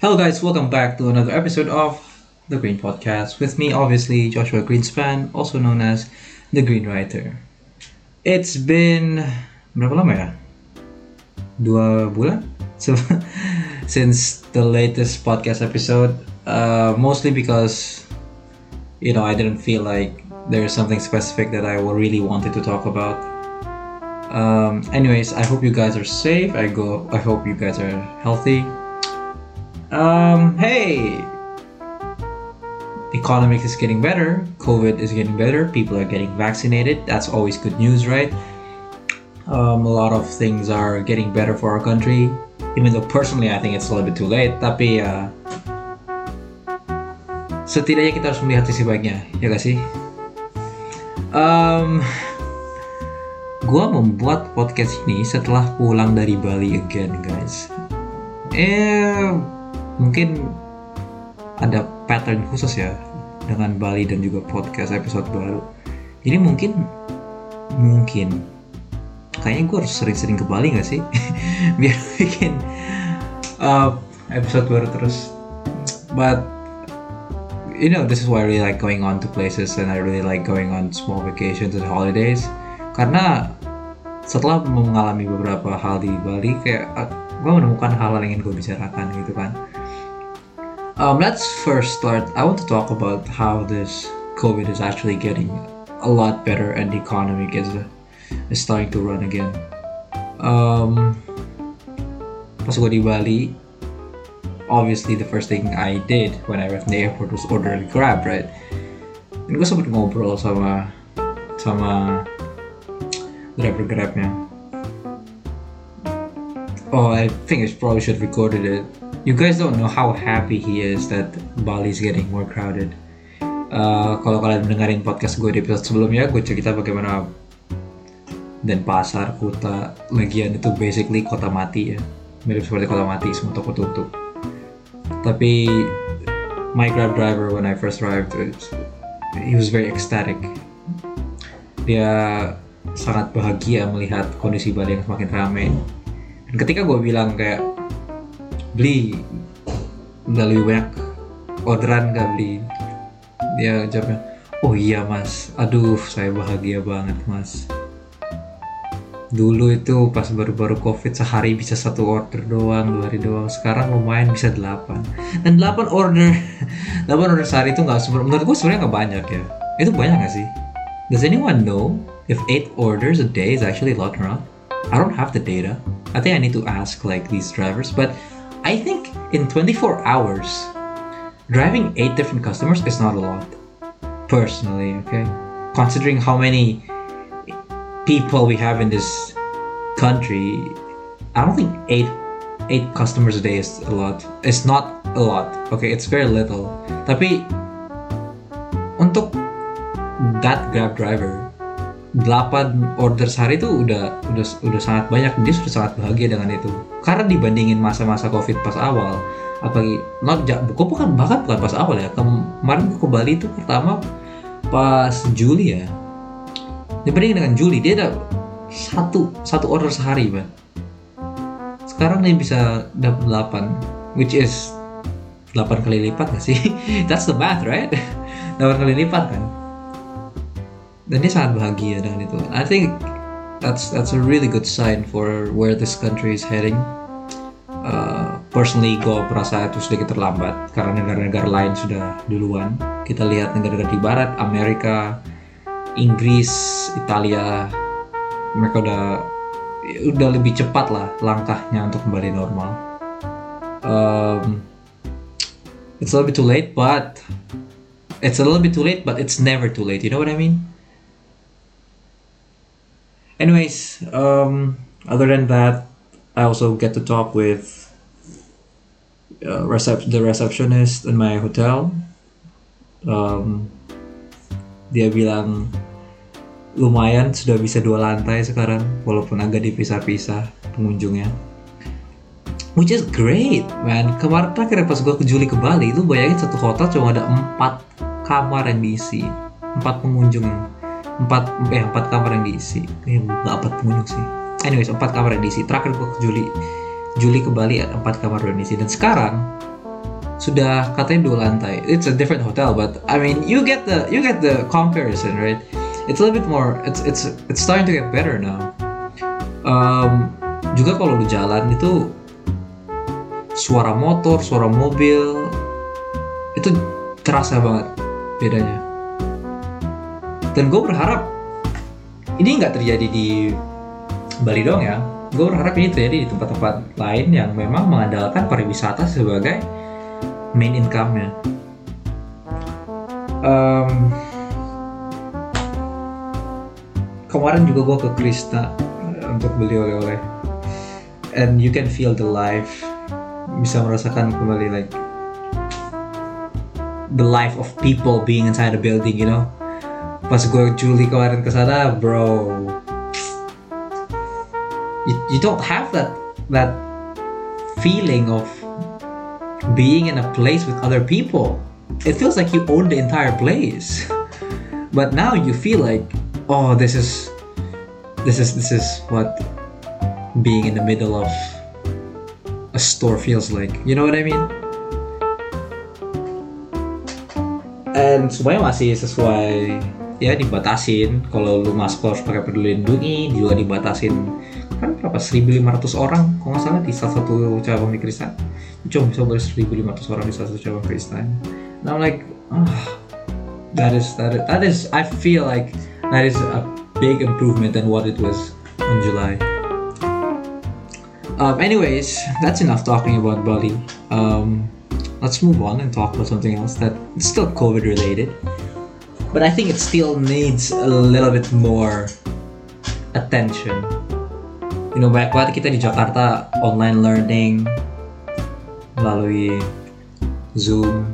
Hello, guys, welcome back to another episode of The Green Podcast. With me, obviously, Joshua Greenspan, also known as The Green Writer. It's been. berapa lama ya? Dua bulan? So, since the latest podcast episode, uh, mostly because, you know, I didn't feel like there's something specific that I really wanted to talk about. Um, anyways, I hope you guys are safe. I go. I hope you guys are healthy. Um, hey, economy is getting better. COVID is getting better. People are getting vaccinated. That's always good news, right? Um, a lot of things are getting better for our country. Even though personally I think it's a little bit too late, tapi ya setidaknya kita harus melihat sisi baiknya, ya gak sih? Um, gua membuat podcast ini setelah pulang dari Bali again, guys. Eh, mungkin ada pattern khusus ya dengan Bali dan juga podcast episode baru. Jadi mungkin mungkin kayaknya gue harus sering-sering ke Bali gak sih biar bikin uh, episode baru terus. But you know this is why I really like going on to places and I really like going on small vacations and holidays karena setelah mengalami beberapa hal di Bali kayak uh, gue menemukan hal-hal yang ingin gue bicarakan gitu kan um, let's first start. I want to talk about how this COVID is actually getting a lot better and the economy is, is starting to run again. Um, di Bali, obviously the first thing I did when I left the airport was order a Grab, right? Dan gue sempet ngobrol sama sama driver Grabnya. Oh, I think I probably should have recorded it you guys don't know how happy he is that Bali is getting more crowded. Uh, kalau kalian mendengarin podcast gue di episode sebelumnya, gue cerita bagaimana dan pasar kota Legian itu basically kota mati ya, mirip seperti kota mati semua toko tutup. Tapi my grab driver when I first arrived, he was very ecstatic. Dia sangat bahagia melihat kondisi Bali yang semakin ramai. Dan ketika gue bilang kayak beli. Udah lebih banyak orderan gak beli. Dia jawabnya oh iya mas. Aduh saya bahagia banget mas. Dulu itu pas baru-baru covid sehari bisa satu order doang dua hari doang. Sekarang lumayan bisa delapan. Dan delapan order. Delapan order sehari itu nggak menurut gue sebenarnya nggak banyak ya. Itu banyak gak sih? Does anyone know if eight orders a day is actually a lot or not? I don't have the data. I think I need to ask like these drivers but I think in 24 hours, driving eight different customers is not a lot. Personally, okay? Considering how many people we have in this country, I don't think eight eight customers a day is a lot. It's not a lot. Okay, it's very little. Tapi untuk that Grab driver 8 order sehari itu udah udah udah sangat banyak. Dia sudah sangat bahagia dengan itu. Karena dibandingin masa-masa covid pas awal apalagi not gue bukan bahkan bukan pas awal ya. Kemarin gue ke Bali itu pertama pas Juli ya. Dibandingin dengan Juli dia ada satu satu order sehari ban sekarang dia bisa dapat 8 which is 8 kali lipat gak sih? That's the math right? 8 kali lipat kan dan dia sangat bahagia dengan itu. I think that's that's a really good sign for where this country is heading. Uh, personally, gue merasa itu sedikit terlambat karena negara-negara lain sudah duluan. Kita lihat negara-negara di Barat, Amerika, Inggris, Italia, mereka udah udah lebih cepat lah langkahnya untuk kembali normal. Um, it's a little bit too late, but it's a little bit too late, but it's never too late. You know what I mean? Anyways um, other than that i also get to talk with uh, recep- the receptionist in my hotel. Um, dia bilang lumayan sudah bisa dua lantai sekarang walaupun agak dipisah-pisah pengunjungnya. Which is great man. Kemarin terakhir pas gue ke Juli ke Bali itu bayangin satu hotel cuma ada empat kamar yang diisi empat pengunjung empat eh empat kamar yang diisi eh nggak empat pengunjung sih anyways empat kamar yang diisi terakhir gue ke Juli Juli ke Bali empat kamar yang diisi dan sekarang sudah katanya dua lantai. It's a different hotel, but I mean you get the you get the comparison, right? It's a little bit more. It's it's it's starting to get better now. Um, juga kalau lu jalan itu suara motor, suara mobil itu terasa banget bedanya. Dan gue berharap ini nggak terjadi di Bali dong ya. Gue berharap ini terjadi di tempat-tempat lain yang memang mengandalkan pariwisata sebagai main income-nya. Um, kemarin juga gue ke Krista uh, untuk beli oleh-oleh, and you can feel the life, bisa merasakan kembali like the life of people being inside the building, you know. Pas gue Juli kemarin ke sana, bro, you, you don't have that that feeling of being in a place with other people. It feels like you own the entire place. But now you feel like, oh, this is this is this is what being in the middle of a store feels like. You know what I mean? And semuanya masih sesuai ya dibatasin. Kalau lu masuk harus pakai peduli lindungi juga dibatasin. Kan berapa? 1500 orang kalau nggak salah di salah satu cabang di Kristen cuma bisa boleh 1500 orang di salah satu cabang Kristen and like oh, that is that is, that is I feel like that is a big improvement than what it was in July. Um, anyways that's enough talking about Bali. Um, let's move on and talk about something else that still COVID related but I think it still needs a little bit more attention. You know banyak banget kita di Jakarta online learning melalui Zoom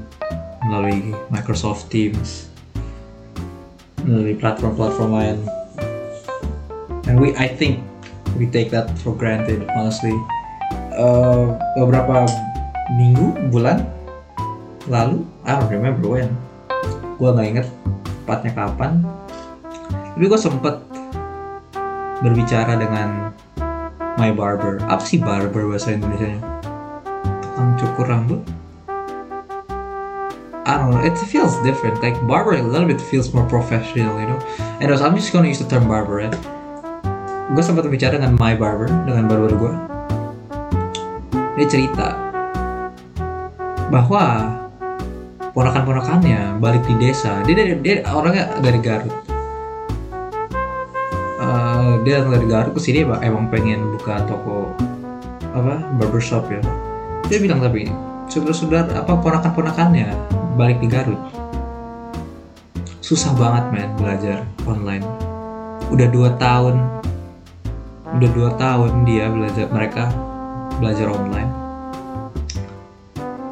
melalui Microsoft Teams melalui platform-platform lain. And we I think we take that for granted honestly. Uh, beberapa minggu bulan lalu I don't remember when. Gue nggak inget tepatnya kapan. Tapi gue sempet berbicara dengan my barber. Apa sih barber bahasa Indonesia nya tukang cukur rambut? I don't know. It feels different. Like barber a little bit feels more professional you know? And also, I'm just gonna use the term barber right gue sempat berbicara dengan my barber dengan barber gue dia cerita bahwa ponakan-ponakannya balik di desa. Dia dari dia orangnya dari Garut. Uh, dia dari Garut ke sini emang pengen buka toko apa barbershop ya dia bilang tapi saudara-saudara apa ponakan-ponakannya balik di Garut? Susah banget men belajar online. Udah dua tahun udah dua tahun dia belajar mereka belajar online.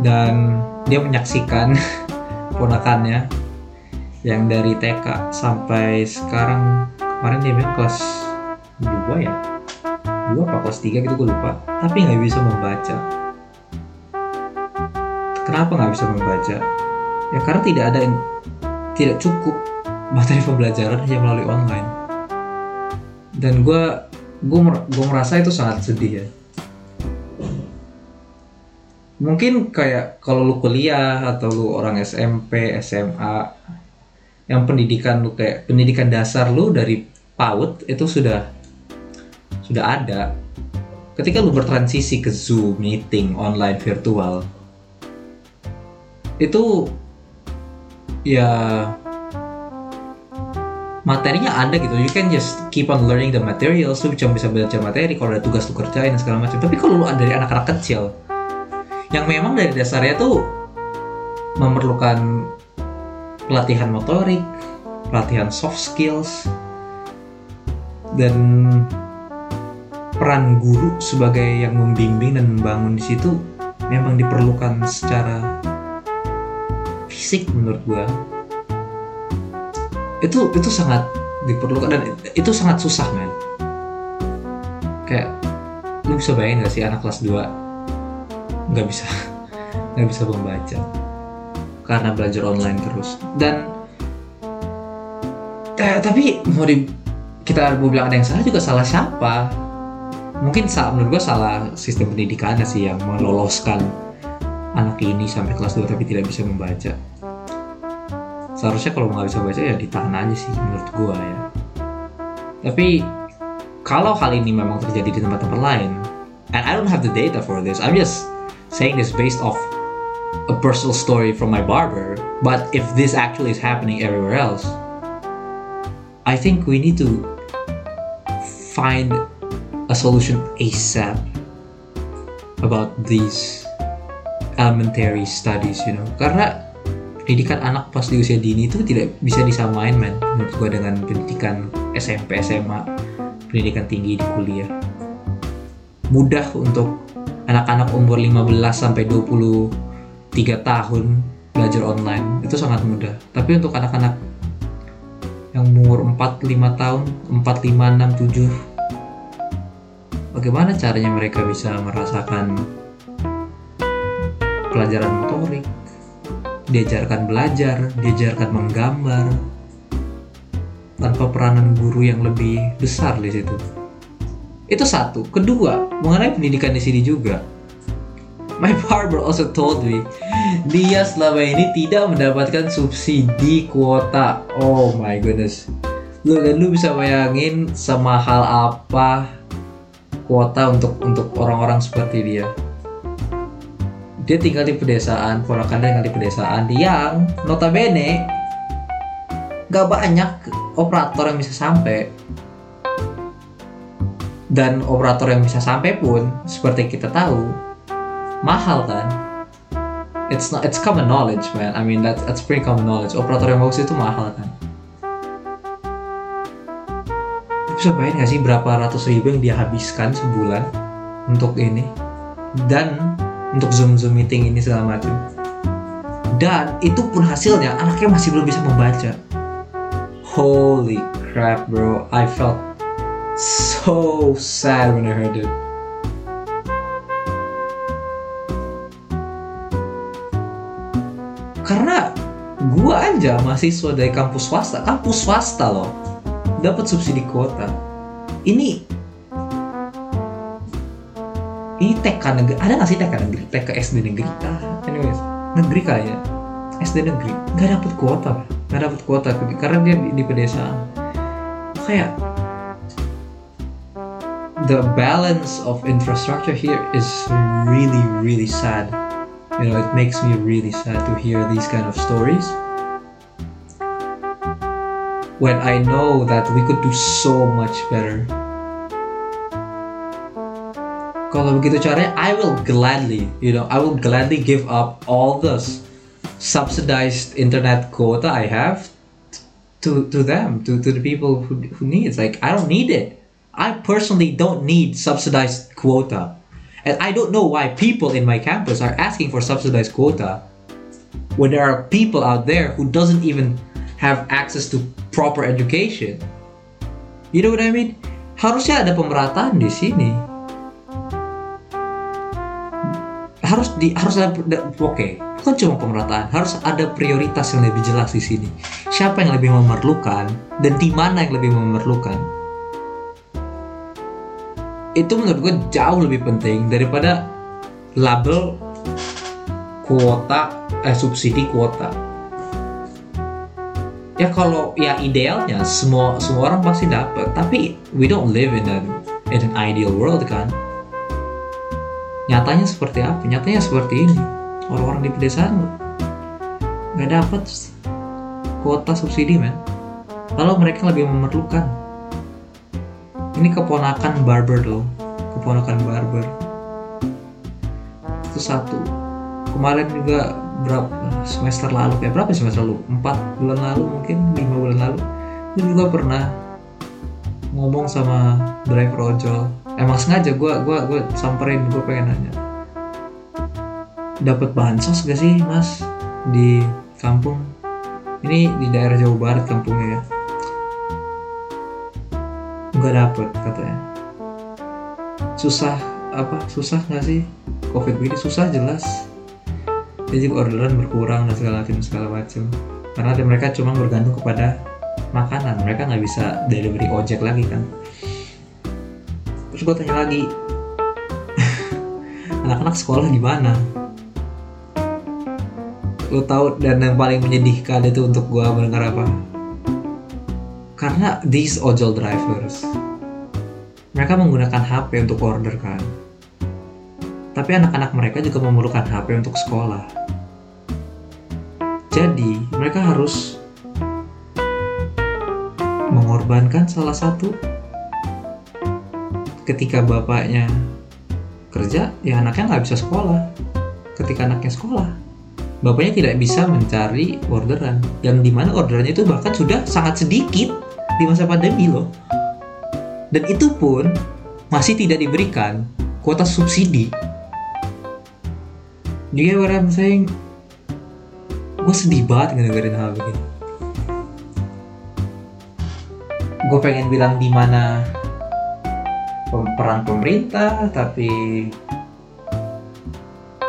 Dan dia menyaksikan ponakannya yang dari TK sampai sekarang. Kemarin dia bilang kelas 2 ya? 2 apa kelas 3 gitu gue lupa. Tapi nggak bisa membaca. Kenapa nggak bisa membaca? Ya karena tidak ada yang tidak cukup materi pembelajaran hanya melalui online. Dan gue gue merasa itu sangat sedih ya mungkin kayak kalau lu kuliah atau lu orang SMP SMA yang pendidikan lu kayak pendidikan dasar lu dari PAUD itu sudah sudah ada. Ketika lu bertransisi ke Zoom meeting online virtual itu ya materinya ada gitu. You can just keep on learning the materials lu cuma bisa belajar materi kalau ada tugas lu kerjain segala macam. Tapi kalau lu dari anak-anak kecil yang memang dari dasarnya tuh memerlukan pelatihan motorik pelatihan soft skills dan peran guru sebagai yang membimbing dan membangun di situ memang diperlukan secara fisik menurut gua. Itu itu sangat diperlukan dan itu sangat susah men. Kayak lu bisa bayangin gak sih anak kelas 2 nggak bisa. Nggak bisa membaca karena belajar online terus. Dan eh, tapi mau di kita mau bilang ada yang salah juga salah siapa? Mungkin salah menurut gue salah sistem pendidikannya sih yang meloloskan anak ini sampai kelas 2 tapi tidak bisa membaca. Seharusnya kalau nggak bisa baca ya ditahan aja sih menurut gua ya. Tapi kalau hal ini memang terjadi di tempat-tempat lain and I don't have the data for this. I'm just saying this based off a personal story from my barber but if this actually is happening everywhere else I think we need to find a solution ASAP about these elementary studies, you know. Karena pendidikan anak pas di usia dini itu tidak bisa disamain, man, menurut gue dengan pendidikan SMP, SMA, pendidikan tinggi di kuliah. Mudah untuk anak-anak umur 15 sampai 23 tahun belajar online itu sangat mudah. Tapi untuk anak-anak yang umur 4 5 tahun, 4 5 6 7 bagaimana caranya mereka bisa merasakan pelajaran motorik, diajarkan belajar, diajarkan menggambar, tanpa peranan guru yang lebih besar di situ. Itu satu. Kedua, mengenai pendidikan di sini juga. My barber also told me dia selama ini tidak mendapatkan subsidi kuota. Oh my goodness. Lu dan lu bisa bayangin semahal apa kuota untuk untuk orang-orang seperti dia. Dia tinggal di pedesaan, ponakan tinggal di pedesaan yang notabene gak banyak operator yang bisa sampai. Dan operator yang bisa sampai pun seperti kita tahu mahal kan. It's not it's common knowledge man. I mean that's that's pretty common knowledge. Operator yang bagus itu mahal kan. bisa bayangin gak sih berapa ratus ribu yang dia habiskan sebulan untuk ini dan untuk zoom zoom meeting ini segala macam dan itu pun hasilnya anaknya masih belum bisa membaca holy crap bro I felt so sad when I heard it. Karena gua aja mahasiswa dari kampus swasta kampus swasta loh. Dapat subsidi kuota. Ini ini TK negeri ada nggak sih TK negeri? TK SD negeri? Ah, anyways. Negeri kayaknya. SD negeri. Nggak dapat kuota nggak dapat kuota karena dia di, di pedesaan. Kayak the balance of infrastructure here is really really sad you know it makes me really sad to hear these kind of stories when I know that we could do so much better. Kalau begitu caranya, I will gladly, you know, I will gladly give up all the subsidized internet quota I have to to them, to, to the people who, who need it. Like, I don't need it. I personally don't need subsidized quota. And I don't know why people in my campus are asking for subsidized quota when there are people out there who doesn't even have access to proper education. You know what I mean? Harusnya ada pemerataan di sini. Harus di harus ada oke, okay, bukan cuma pemerataan, harus ada prioritas yang lebih jelas di sini. Siapa yang lebih memerlukan dan di mana yang lebih memerlukan. Itu menurut gue jauh lebih penting daripada label kuota eh subsidi kuota. Ya kalau ya idealnya semua semua orang pasti dapat tapi we don't live in an in an ideal world kan? Nyatanya seperti apa? Nyatanya seperti ini. Orang-orang di pedesaan nggak dapat kuota subsidi men. Kalau mereka lebih memerlukan ini keponakan barber loh keponakan barber. Itu satu. Kemarin juga berapa semester lalu kayak berapa semester lalu? Empat bulan lalu mungkin lima bulan lalu. Gue juga pernah ngomong sama driver ojol. Emang sengaja gue gue gue samperin gue pengen nanya. Dapat bansos gak sih mas di kampung? Ini di daerah Jawa Barat kampungnya ya nggak dapet katanya. Susah apa susah nggak sih? Covid ini susah jelas. Jadi orderan berkurang dan segala macam segala macam. Karena mereka cuma bergantung kepada makanan. Mereka nggak bisa delivery ojek lagi kan. Terus gue tanya lagi anak-anak sekolah gimana lo tahu dan yang paling menyedihkan itu untuk gua mendengar apa karena these ojol drivers mereka menggunakan HP untuk order kan. Tapi anak-anak mereka juga memerlukan HP untuk sekolah. Jadi mereka harus mengorbankan salah satu. Ketika bapaknya kerja ya anaknya nggak bisa sekolah. Ketika anaknya sekolah bapaknya tidak bisa mencari orderan. Yang di mana orderannya itu bahkan sudah sangat sedikit di masa pandemi loh. Dan itu pun masih tidak diberikan kuota subsidi. Dia what I'm saying gue sedih banget ngedengerin hal begini. Gue pengen bilang di mana peran pemerintah tapi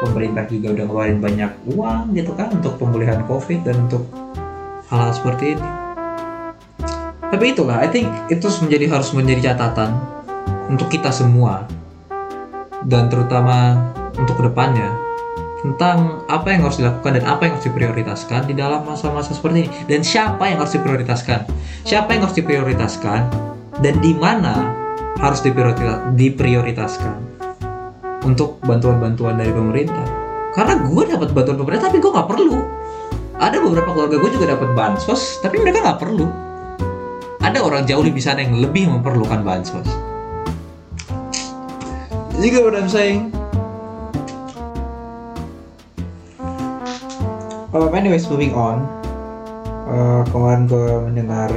pemerintah juga udah ngeluarin banyak uang gitu kan untuk pemulihan covid dan untuk hal-hal seperti ini tapi itulah I think itu menjadi harus menjadi catatan untuk kita semua. Dan terutama untuk ke depannya tentang apa yang harus dilakukan dan apa yang harus diprioritaskan di dalam masa-masa seperti ini. Dan siapa yang harus diprioritaskan? Siapa yang harus diprioritaskan? Dan di mana harus diprioritaskan untuk bantuan-bantuan dari pemerintah? Karena gue dapat bantuan pemerintah tapi gue nggak perlu. Ada beberapa keluarga gue juga dapat bansos tapi mereka nggak perlu ada orang jauh lebih sana yang lebih memerlukan bansos. Juga what I'm saying Oh, anyways, moving on. Uh, kemarin gue mendengar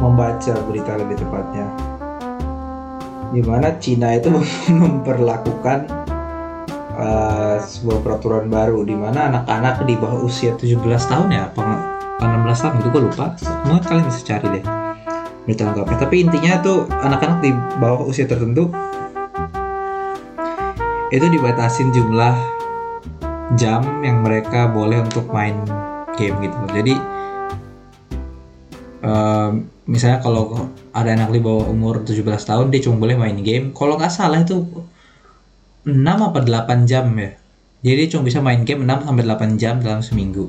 membaca berita lebih tepatnya. Di mana Cina itu memperlakukan uh, sebuah peraturan baru di mana anak-anak di bawah usia 17 tahun ya apa 16 tahun itu gue lupa. Mungkin kalian bisa cari deh berita lengkapnya tapi intinya tuh anak-anak di bawah usia tertentu itu dibatasin jumlah jam yang mereka boleh untuk main game gitu. Jadi um, misalnya kalau ada anak di bawah umur 17 tahun dia cuma boleh main game. Kalau nggak salah itu 6 apa 8 jam ya. Jadi cuma bisa main game 6 sampai 8 jam dalam seminggu.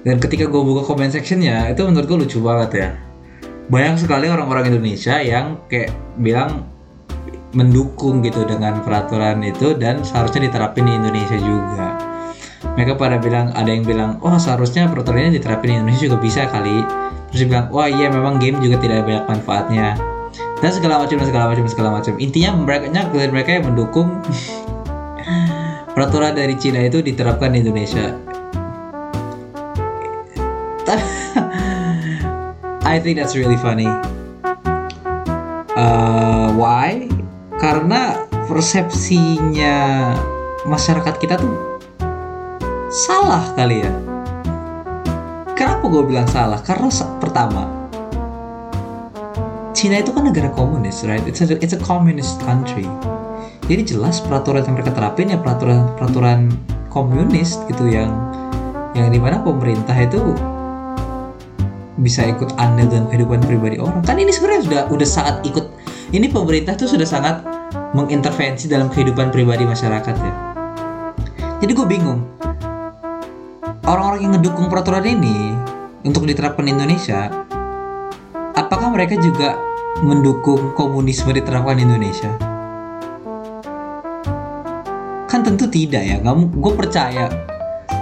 Dan ketika gue buka comment sectionnya itu menurut gue lucu banget ya banyak sekali orang-orang Indonesia yang kayak bilang mendukung gitu dengan peraturan itu dan seharusnya diterapin di Indonesia juga. Mereka pada bilang ada yang bilang, oh seharusnya peraturan ini diterapin di Indonesia juga bisa kali. Terus bilang, wah iya memang game juga tidak banyak manfaatnya. Dan segala macam segala macam segala macam. Intinya mereka mereka yang mendukung peraturan dari Cina itu diterapkan di Indonesia. I think that's really funny. Uh, why? karena persepsinya masyarakat kita tuh salah kali ya kenapa gue bilang salah karena pertama Cina itu kan negara komunis right it's a, it's a communist country jadi jelas peraturan yang mereka terapin ya peraturan peraturan komunis gitu yang yang di mana pemerintah itu bisa ikut andil dalam kehidupan pribadi orang kan ini sebenarnya sudah udah sangat ikut ini pemerintah tuh sudah sangat mengintervensi dalam kehidupan pribadi masyarakat ya. Jadi gue bingung. Orang-orang yang ngedukung peraturan ini untuk diterapkan di Indonesia, apakah mereka juga mendukung komunisme diterapkan di Indonesia? Kan tentu tidak ya. Gue percaya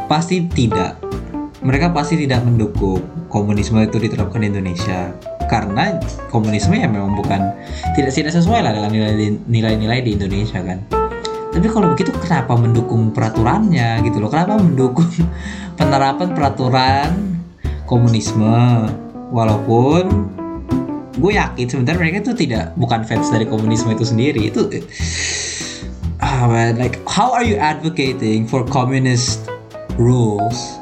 pasti tidak. Mereka pasti tidak mendukung komunisme itu diterapkan di Indonesia. Karena komunisme ya memang bukan tidak tidak sesuai lah dengan nilai-nilai di Indonesia kan. Tapi kalau begitu kenapa mendukung peraturannya gitu loh? Kenapa mendukung penerapan peraturan komunisme? Walaupun gue yakin sebenarnya mereka itu tidak bukan fans dari komunisme itu sendiri. Itu ah like how are you advocating for communist rules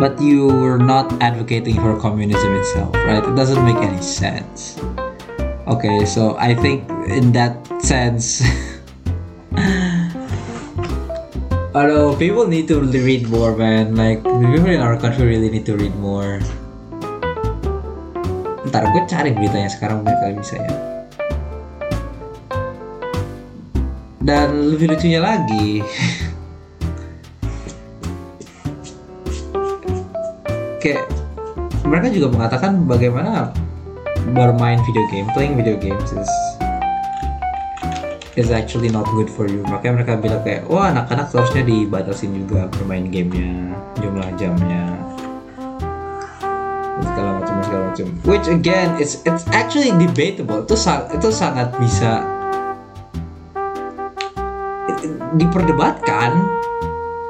but you were not advocating for communism itself, right? It doesn't make any sense. Okay, so I think in that sense, I know people need to read more, man. Like people in our country really need to read more. Ntar gue cari beritanya sekarang mungkin kalian bisa ya. Dan lebih lucunya lagi, kayak mereka juga mengatakan bagaimana bermain video game, playing video games is is actually not good for you. Makanya mereka bilang kayak, wah anak-anak seharusnya dibatasin juga bermain gamenya, jumlah jamnya, segala macam segala macam. Which again, it's it's actually debatable. Itu itu sangat bisa diperdebatkan.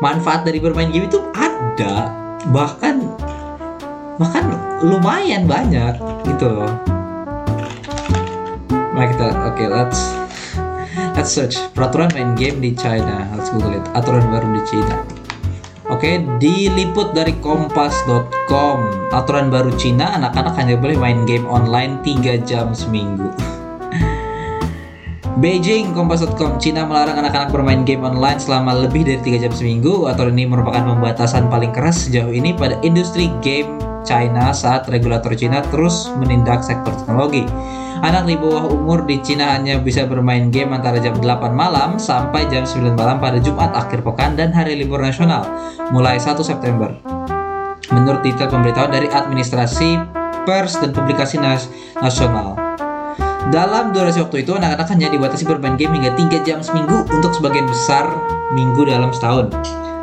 Manfaat dari bermain game itu ada, bahkan bahkan lumayan banyak gitu loh. Nah kita oke okay, let's let's search peraturan main game di China. Let's google it. Aturan baru di China. Oke, okay, diliput dari kompas.com. Aturan baru Cina, anak-anak hanya boleh main game online 3 jam seminggu. Beijing, kompas.com, Cina melarang anak-anak bermain game online selama lebih dari 3 jam seminggu. Aturan ini merupakan pembatasan paling keras sejauh ini pada industri game China saat regulator Cina terus menindak sektor teknologi. Anak di bawah umur di Cina hanya bisa bermain game antara jam 8 malam sampai jam 9 malam pada Jumat akhir pekan dan hari libur nasional mulai 1 September. Menurut detail pemberitahuan dari administrasi pers dan publikasi nas nasional. Dalam durasi waktu itu, anak-anak hanya dibatasi bermain game hingga 3 jam seminggu untuk sebagian besar minggu dalam setahun.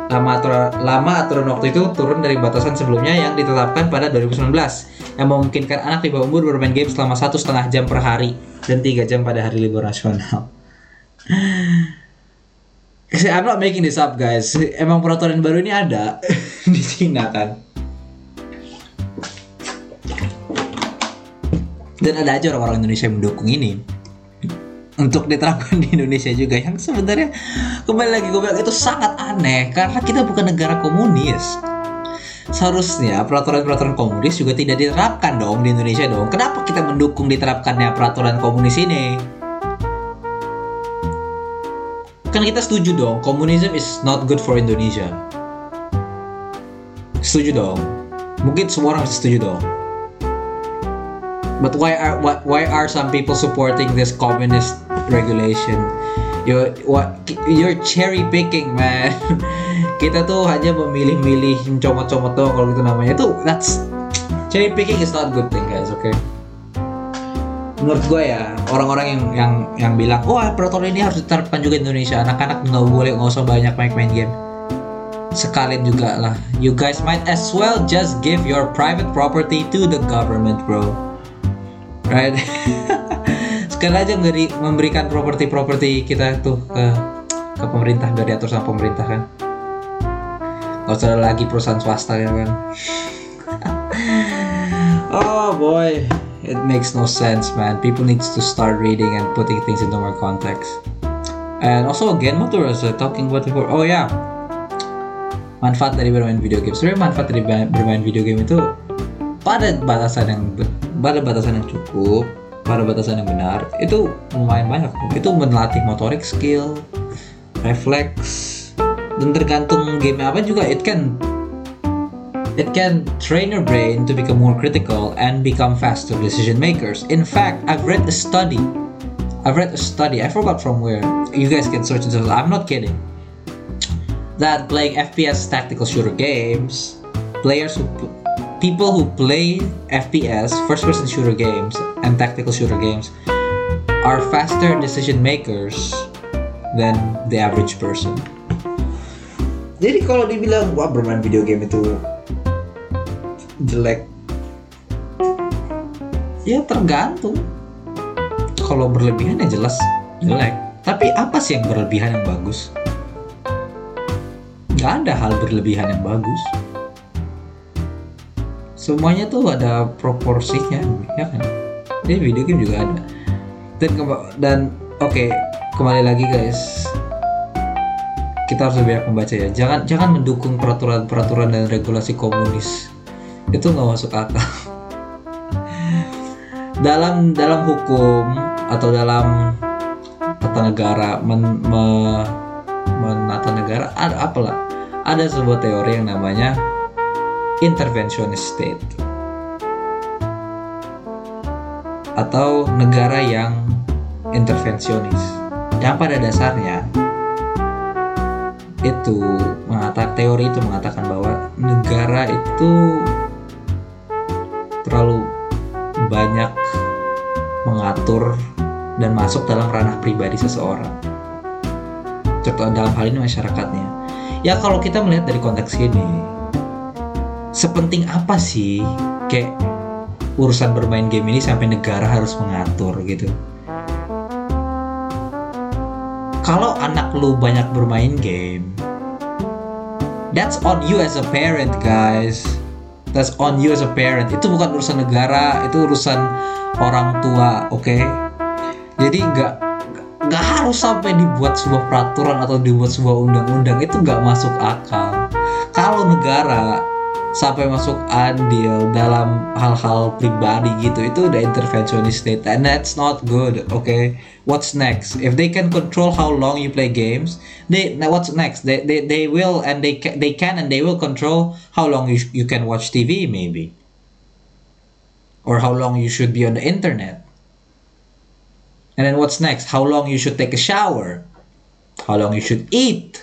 Lama aturan, lama aturan waktu itu turun dari batasan sebelumnya yang ditetapkan pada 2019 yang memungkinkan anak di bawah umur bermain game selama satu setengah jam per hari dan 3 jam pada hari libur nasional. I'm not making this up guys. Emang peraturan baru ini ada di Cina kan. dan ada aja orang-orang Indonesia yang mendukung ini untuk diterapkan di Indonesia juga. Yang sebenarnya kembali lagi gue bilang itu sangat aneh karena kita bukan negara komunis. Seharusnya peraturan-peraturan komunis juga tidak diterapkan dong di Indonesia dong. Kenapa kita mendukung diterapkannya peraturan komunis ini? Kan kita setuju dong komunisme is not good for Indonesia. Setuju dong. Mungkin semua orang setuju dong But why are what why are some people supporting this communist regulation? You what you're cherry picking, man. Kita tuh hanya memilih-milih comot-comot doang kalau gitu namanya. Itu that's cherry picking is not good thing, guys. Okay? Menurut gue ya orang-orang yang yang yang bilang, wah oh, peraturan ini harus diterapkan juga Indonesia. Anak-anak nggak boleh nggak usah banyak main-main game sekalian juga lah. You guys might as well just give your private property to the government, bro right. Sekali aja ngeri memberikan properti-properti kita tuh ke ke pemerintah biar diatur sama pemerintah kan? Nggak usah lagi perusahaan swasta ya kan? Oh boy. It makes no sense man. People needs to start reading and putting things into more context. And also again what was uh, talking about before oh yeah. Manfaat dari bermain video game sebenarnya manfaat dari bermain video game itu pada batasan yang pada batasan yang cukup pada batasan yang benar itu lumayan banyak. Itu melatih motorik skill refleks dan tergantung game apa juga it can it can train your brain to become more critical and become faster decision makers. In fact I've read a study I've read a study I forgot from where. You guys can search it. I'm not kidding. That playing FPS tactical shooter games players who people who play FPS, first person shooter games, and tactical shooter games are faster decision makers than the average person. Jadi kalau dibilang wah bermain video game itu jelek, ya tergantung. Kalau berlebihan ya jelas jelek. Tapi apa sih yang berlebihan yang bagus? Gak ada hal berlebihan yang bagus semuanya tuh ada proporsinya ya kan? Jadi video game juga ada. Dan dan oke okay, kembali lagi guys. Kita harus banyak membaca ya. Jangan jangan mendukung peraturan-peraturan dan regulasi komunis. Itu nggak masuk akal. Dalam dalam hukum atau dalam tata negara men, me, menata negara ada apalah. Ada sebuah teori yang namanya interventionist state atau negara yang intervensionis yang pada dasarnya itu mengatakan teori itu mengatakan bahwa negara itu banyak mengatur dan masuk dalam ranah pribadi seseorang. Contoh dalam hal ini masyarakatnya. Ya kalau kita melihat dari konteks ini, sepenting apa sih kayak urusan bermain game ini sampai negara harus mengatur gitu? Kalau anak lu banyak bermain game, that's on you as a parent, guys. That's on you as a parent. Itu bukan urusan negara, itu urusan orang tua, oke? Okay? Jadi nggak nggak harus sampai dibuat sebuah peraturan atau dibuat sebuah undang-undang itu nggak masuk akal. Kalau negara sampai masuk andil dalam hal-hal pribadi gitu. Itu udah interventionist state and that's not good okay? What's next? If they can control how long you play games they what's next? They, they, they will and they can they can and they will control how long you, you can watch tv maybe. Or how long you should be on the internet. And then what's next? How long you should take a shower? How long you should eat?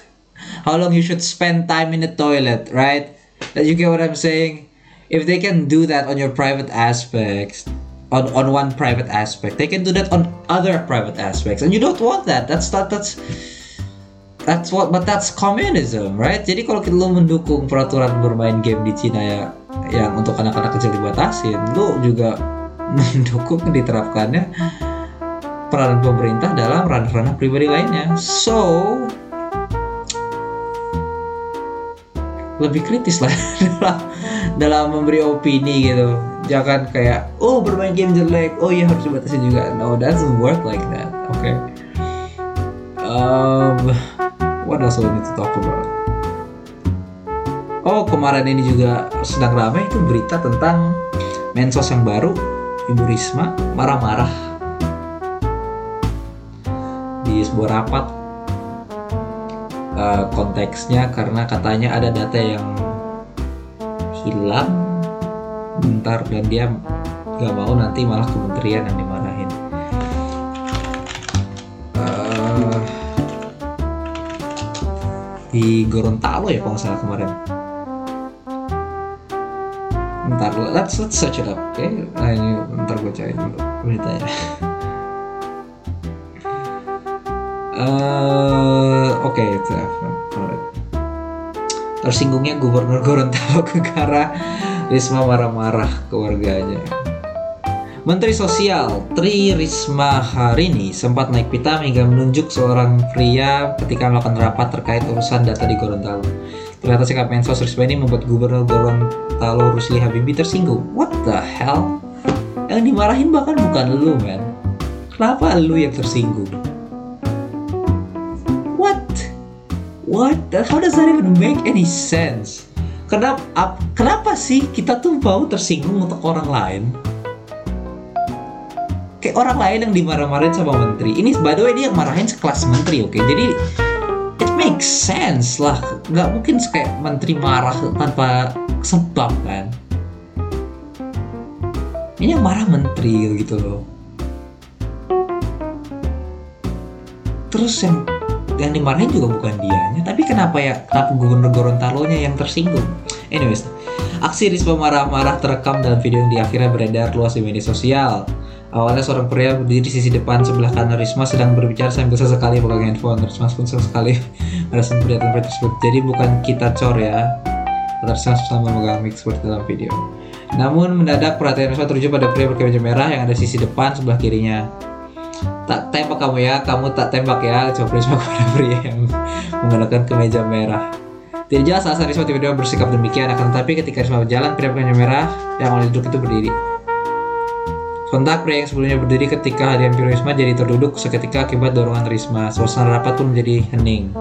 How long you should spend time in the toilet right you get what I'm saying? If they can do that on your private aspects, on on one private aspect, they can do that on other private aspects, and you don't want that. That's not that's that's what but that's communism, right? Jadi kalau kita lo mendukung peraturan bermain game di Cina ya yang untuk anak-anak kecil dibatasin, lo juga mendukung diterapkannya peran pemerintah dalam ranah-ranah pribadi lainnya. So, lebih kritis lah dalam dalam memberi opini gitu. Jangan kayak oh bermain game jelek. Oh iya harus dibatasi juga. No that doesn't work like that. Oke okay. um, what else we need to talk about? Oh kemarin ini juga sedang ramai itu berita tentang mensos yang baru Ibu Risma marah-marah di sebuah rapat uh, konteksnya karena katanya ada data yang hilang. Bentar dan dia nggak mau nanti malah kementerian yang dimarahin. Uh, di Gorontalo ya kalau salah kemarin. Bentar let's let's search it up oke? Okay? nah ini bentar gue cari dulu beritanya. Uh, oke okay, tersinggungnya gubernur Gorontalo Gegara Risma marah-marah ke warganya Menteri Sosial Tri Risma hari ini sempat naik pitam hingga menunjuk seorang pria ketika melakukan rapat terkait urusan data di Gorontalo. Ternyata sikap Mensos Risma ini membuat Gubernur Gorontalo Rusli Habibi tersinggung. What the hell? Yang dimarahin bahkan bukan lu, men. Kenapa lu yang tersinggung? What? How does that even make any sense? Kenapa ap, kenapa sih kita tuh mau tersinggung untuk orang lain? Kayak orang lain yang dimarah-marahin sama menteri. Ini by the way dia yang marahin sekelas menteri oke? Okay? jadi it makes sense lah. Nggak mungkin kayak menteri marah tanpa sebab kan? Ini yang marah menteri gitu loh. Terus yang yang dimarahin juga bukan dianya. Tapi kenapa ya? Kenapa gubernur Gorontalo nya yang tersinggung? Anyways aksi Risma marah-marah terekam dalam video yang di akhirnya beredar luas di media sosial. Awalnya seorang pria berdiri di sisi depan sebelah kanan Risma sedang berbicara sambil sesekali pegang handphone. Risma pun sesekali merasa pernyataan tersebut. Jadi bukan kita cor ya. Risma sama memegang mic seperti dalam video. Namun mendadak perhatian Risma tertuju pada pria berkemeja merah yang ada di sisi depan sebelah kirinya tak tembak kamu ya kamu tak tembak ya coba kepada pria yang menggunakan kemeja merah tidak jelas alasan Risma tiba-tiba bersikap demikian akan tetapi ketika Risma berjalan pria berkemeja merah yang mulai duduk itu berdiri Sontak pria yang sebelumnya berdiri ketika hadiah Risma jadi terduduk seketika akibat dorongan Risma. Suasana rapat pun menjadi hening.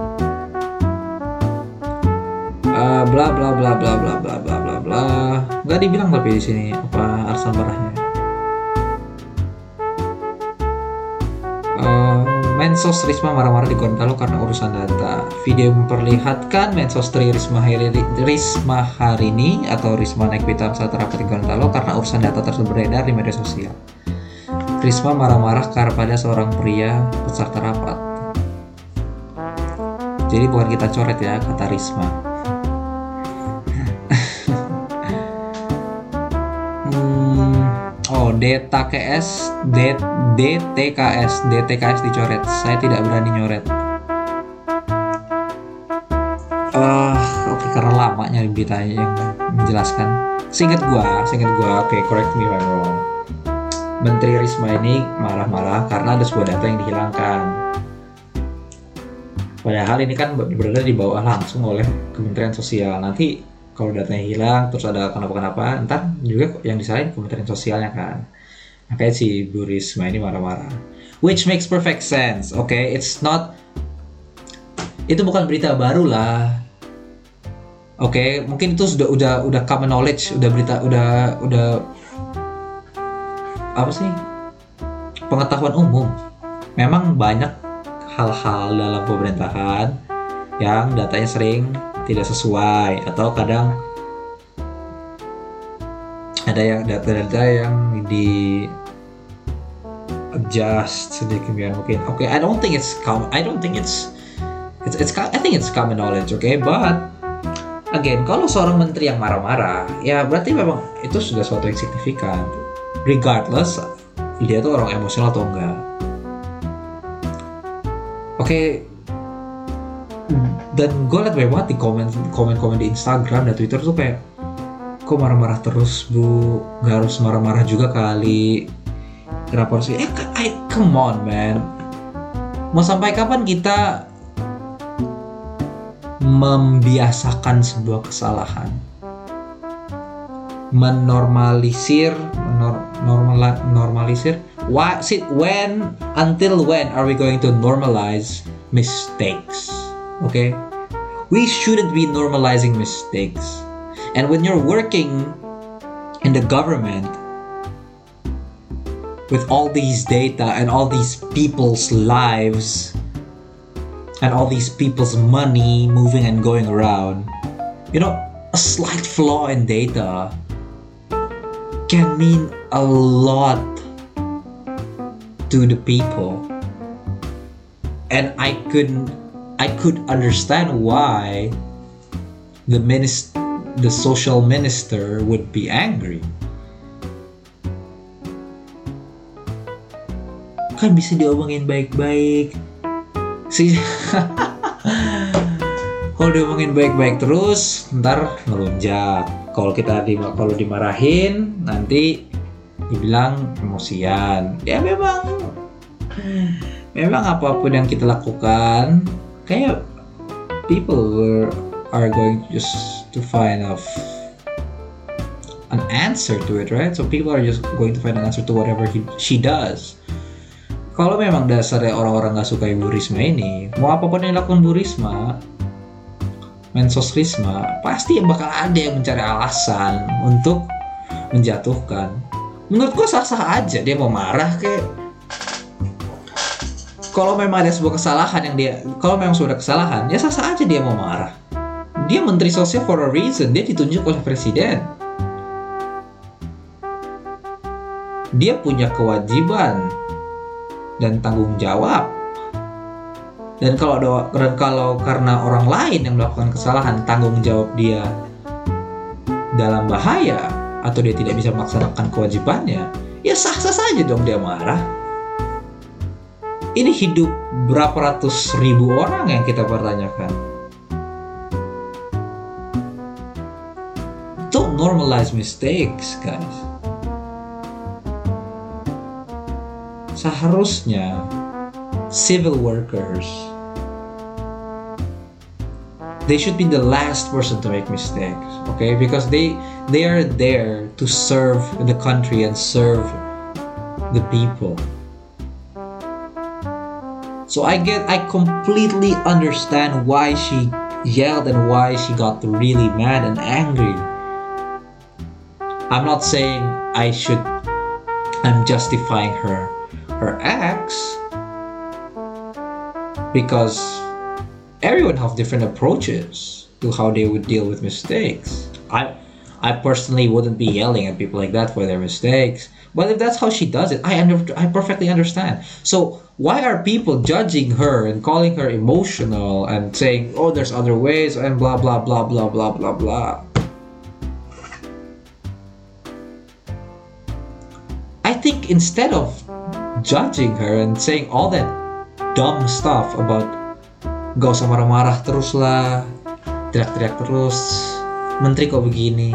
Uh, bla bla bla bla bla bla bla bla bla. Gak dibilang tapi di sini apa alasan parahnya. Mensos Risma marah-marah di Gorontalo karena urusan data. Video memperlihatkan Mensos Tri Risma, Risma hari ini atau Risma naik pitam saat rapat di Gorontalo karena urusan data tersebut beredar di media sosial. Risma marah-marah kepada seorang pria peserta rapat. Jadi bukan kita coret ya, kata Risma. DTKS DTKS DTKS dicoret. Saya tidak berani nyoret. Uh, oke okay, karena lama nyari beritanya yang menjelaskan. Singkat gua singkat gua oke okay, correct me if wrong. Menteri Risma ini marah-marah karena ada sebuah data yang dihilangkan. Padahal ini kan berada di bawah langsung oleh Kementerian Sosial. Nanti kalau datanya hilang terus ada kenapa-kenapa entar juga yang disalahin Kementerian Sosialnya kan makanya si Bu Risma ini marah-marah which makes perfect sense oke okay? it's not itu bukan berita baru lah Oke, okay, mungkin itu sudah udah udah common knowledge, udah berita udah udah apa sih? Pengetahuan umum. Memang banyak hal-hal dalam pemerintahan yang datanya sering tidak sesuai atau kadang ada yang data-data yang di adjust sedikit biar mungkin okay, I don't think it's common I don't think it's it's it's I think it's common knowledge okay? but again kalau seorang menteri yang marah-marah ya berarti memang itu sudah suatu yang signifikan regardless dia tuh orang emosional atau enggak oke okay. dan gue liat banyak banget di komen komen komen di Instagram dan Twitter tuh kayak kok marah-marah terus? Bu gak harus marah-marah juga kali. Kenapa harus eh I, come on man. Mau sampai kapan kita membiasakan sebuah kesalahan? Menormalisir menor, normal normalisir? Why sit when until when are we going to normalize mistakes? Okay? We shouldn't be normalizing mistakes and when you're working in the government with all these data and all these people's lives and all these people's money moving and going around, you know, a slight flaw in data can mean a lot to the people. And I couldn't I could understand why the minister the social minister would be angry. Kan bisa diomongin baik-baik, sih kalau diomongin baik-baik terus ntar melunjak kalau kita di kalau dimarahin nanti dibilang emosian. Ya memang. Memang apa pun yang kita lakukan kayak people were, are going just to find a an answer to it right? So people are just going to find an answer to whatever he, she does. Kalau memang dasarnya orang-orang nggak suka Ibu Risma ini, mau apa pun yang dilakukan Bu Risma, Mensos Risma, pasti bakal ada yang mencari alasan untuk menjatuhkan. Menurut gue sah-sah aja dia mau marah kayak. Kalau memang ada sebuah kesalahan yang dia kalau memang sudah kesalahan ya sah-sah aja dia mau marah dia menteri sosial for a reason dia ditunjuk oleh presiden dia punya kewajiban dan tanggung jawab. Dan kalau dan kalau karena orang lain yang melakukan kesalahan tanggung jawab dia dalam bahaya atau dia tidak bisa melaksanakan kewajibannya, ya sah-sah saja dong dia marah. Ini hidup berapa ratus ribu orang yang kita pertanyakan. Normalize mistakes, guys. seharusnya civil workers they should be the last person to make mistakes okay? Because they they are there to serve the country and serve the people. So i get i completely understand why she yelled and why she got really mad and angry i'm not saying i should i'm justifying her her acts because everyone have different approaches to how they would deal with mistakes. I I personally wouldn't be yelling at people like that for their mistakes. But if that's how she does it, I under, I perfectly understand. So why are people judging her and calling her emotional and saying, "Oh, there's other ways" and blah blah blah blah blah blah blah? Think instead of judging her and saying all that dumb stuff about gak usah marah-marah terus lah teriak-teriak terus menteri kok begini?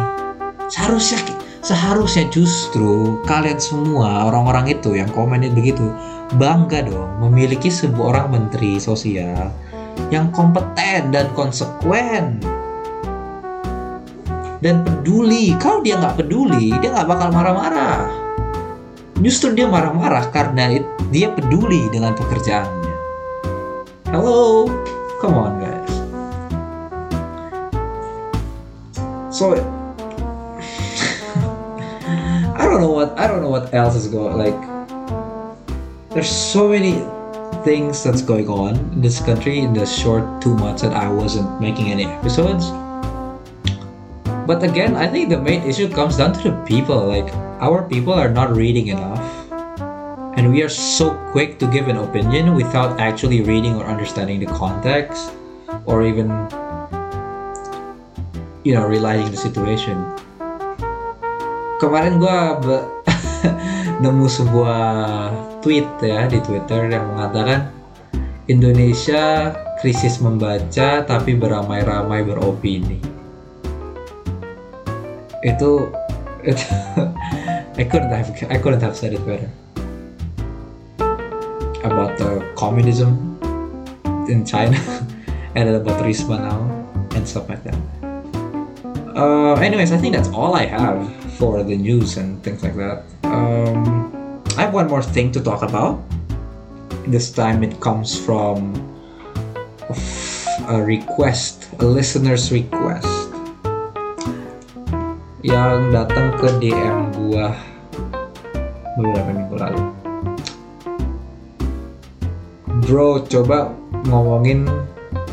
Seharusnya seharusnya justru kalian semua orang-orang itu yang komennya begitu bangga dong memiliki sebuah orang menteri sosial yang kompeten dan konsekuen. Dan peduli kalau dia nggak peduli dia nggak bakal marah-marah justru dia marah-marah karena dia peduli dengan pekerjaannya hello come on guys so I don't know what I don't know what else is going like there's so many things that's going on in this country in the short two months that I wasn't making any episodes. But again, I think the main issue comes down to the people. Like, our people are not reading enough. And we are so quick to give an opinion without actually reading or understanding the context or even, you know, realizing the situation. Kemarin gue nemu sebuah tweet ya di Twitter yang mengatakan Indonesia krisis membaca tapi beramai-ramai beropini. Itu itu I couldn't have I couldn't have said it better about the communism in China and about Risma now and stuff like that. Uh, anyways, I think that's all I have for the news and things like that. Um, I have one more thing to talk about. This time it comes from a request, a listener's request yang datang ke DM gua beberapa minggu lalu. Bro, coba ngomongin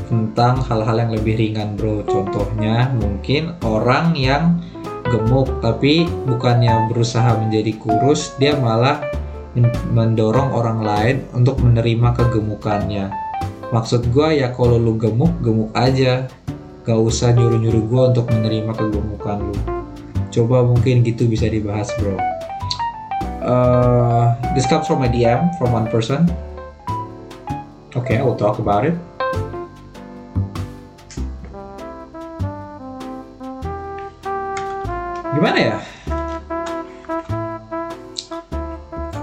tentang hal-hal yang lebih ringan, bro. Contohnya mungkin orang yang gemuk tapi bukannya berusaha menjadi kurus dia malah mendorong orang lain untuk menerima kegemukannya maksud gue ya kalau lu gemuk gemuk aja gak usah nyuruh nyuruh gue untuk menerima kegemukan lu coba mungkin gitu bisa dibahas bro uh, this comes from a DM from one person. Okay I will talk about it. Gimana ya?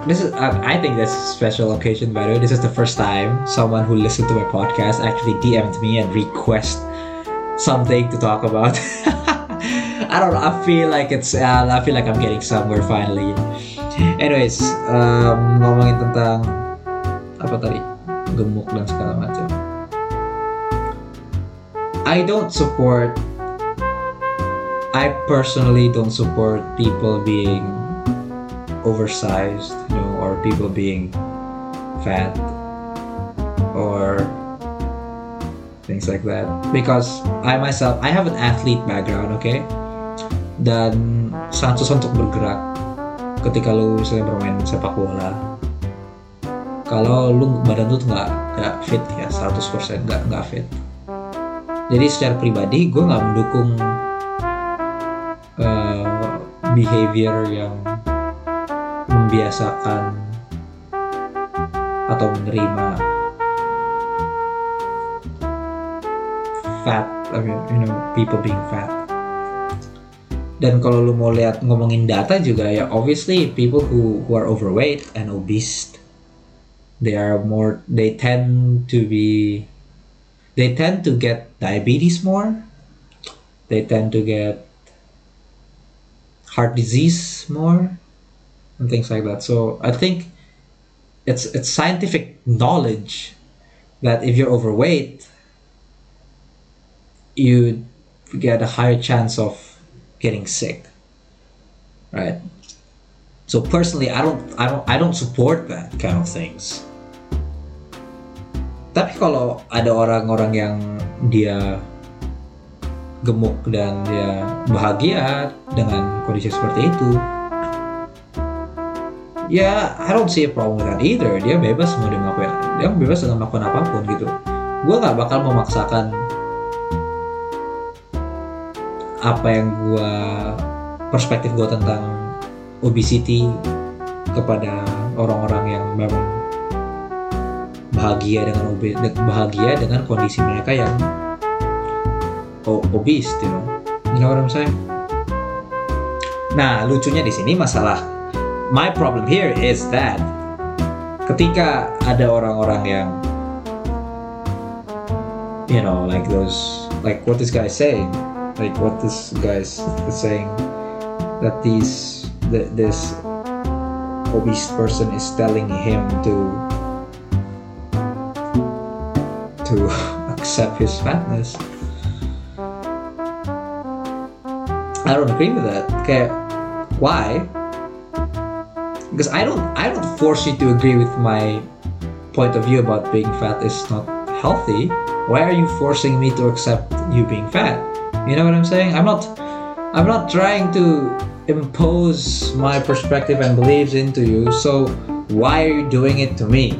This is I think this is a special occasion by the way. This is the first time someone who listened to my podcast actually DM'd me and request something to talk about. I don't know I feel like it's uh, I feel like I'm getting somewhere finally anyways um, ngomongin tentang apa tadi gemuk dan segala macam I don't support I personally don't support people being oversized, you know, or people being fat or things like that. Because I myself, I have an athlete background, okay? Dan sangat untuk bergerak ketika lu misalnya bermain sepak bola. Kalau lu badan tuh nggak nggak fit ya, 100% nggak nggak fit. Jadi secara pribadi gue nggak mendukung uh, behavior yang membiasakan atau menerima fat, I mean, you know, people being fat. Dan kalau lu mau lihat ngomongin data juga ya, obviously people who who are overweight and obese, they are more, they tend to be, they tend to get diabetes more. They tend to get heart disease more and things like that. So I think it's it's scientific knowledge that if you're overweight, you get a higher chance of getting sick. Right? So personally I don't I don't I don't support that kind of things. Tapi kalau ada orang-orang yang dia gemuk dan dia bahagia dengan kondisi seperti itu ya I don't see a problem with that either dia bebas mau dia melakukan dia bebas dengan melakukan apa pun gitu gue nggak bakal memaksakan apa yang gue perspektif gue tentang obesity kepada orang-orang yang memang bahagia dengan bahagia dengan kondisi mereka yang o- obese, you know. You know what? Nah, lucunya di sini masalah my problem here is that ketika ada orang-orang yang you know like those like what this guy saying like what this guy is saying that these th- this obese person is telling him to to accept his fatness. I don't agree with that. Okay why? Because I don't I don't force you to agree with my point of view about being fat is not healthy. Why are you forcing me to accept you being fat you know what I'm saying I'm not I'm not trying to impose my perspective and beliefs into you so why are you doing it to me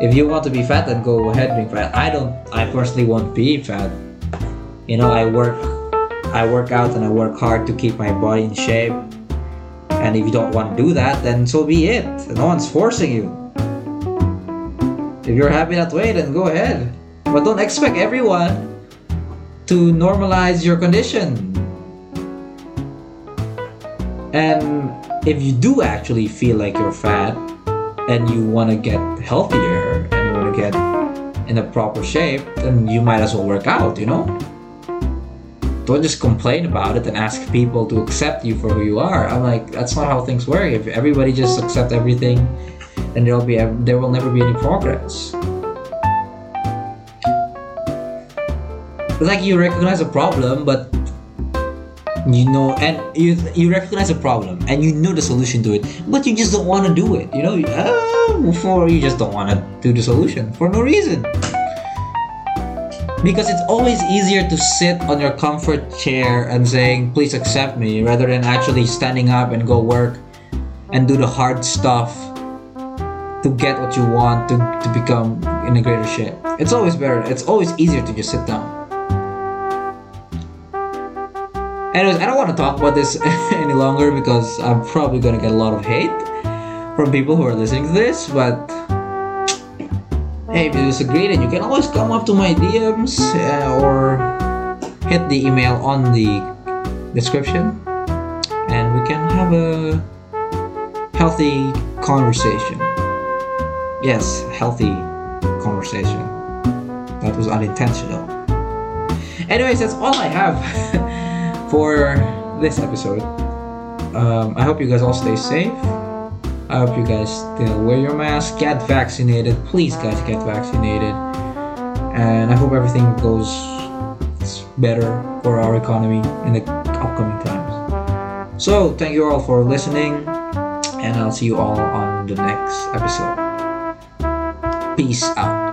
if you want to be fat then go ahead being fat I don't I personally won't be fat you know I work I work out and I work hard to keep my body in shape and if you don't want to do that, then so be it. No one's forcing you. If you're happy that way, then go ahead. But don't expect everyone to normalize your condition. And if you do actually feel like you're fat and you want to get healthier and you want to get in a proper shape, then you might as well work out, you know? don't just complain about it and ask people to accept you for who you are. I'm like, that's not how things work. If everybody just accept everything, then there'll be there will never be any progress. Like you recognize a problem, but you know, and you you recognize a problem and you know the solution to it, but you just don't want to do it. You know, uh, for you just don't want to do the solution for no reason. Because it's always easier to sit on your comfort chair and saying please accept me rather than actually standing up and go work and do the hard stuff to get what you want to, to become in a greater shape. It's always better it's always easier to just sit down anyways i don't want to talk about this any longer because i'm probably to get a lot of hate from people who are listening to this but hey, if you disagree, then you can always come up to my DMs uh, or hit the email on the description and we can have a healthy conversation. Yes, healthy conversation. That was unintentional. Anyways, that's all I have for this episode. Um, I hope you guys all stay safe. I hope you guys still wear your mask, get vaccinated. Please, guys, get vaccinated. And I hope everything goes better for our economy in the upcoming times. So, thank you all for listening, and I'll see you all on the next episode. Peace out.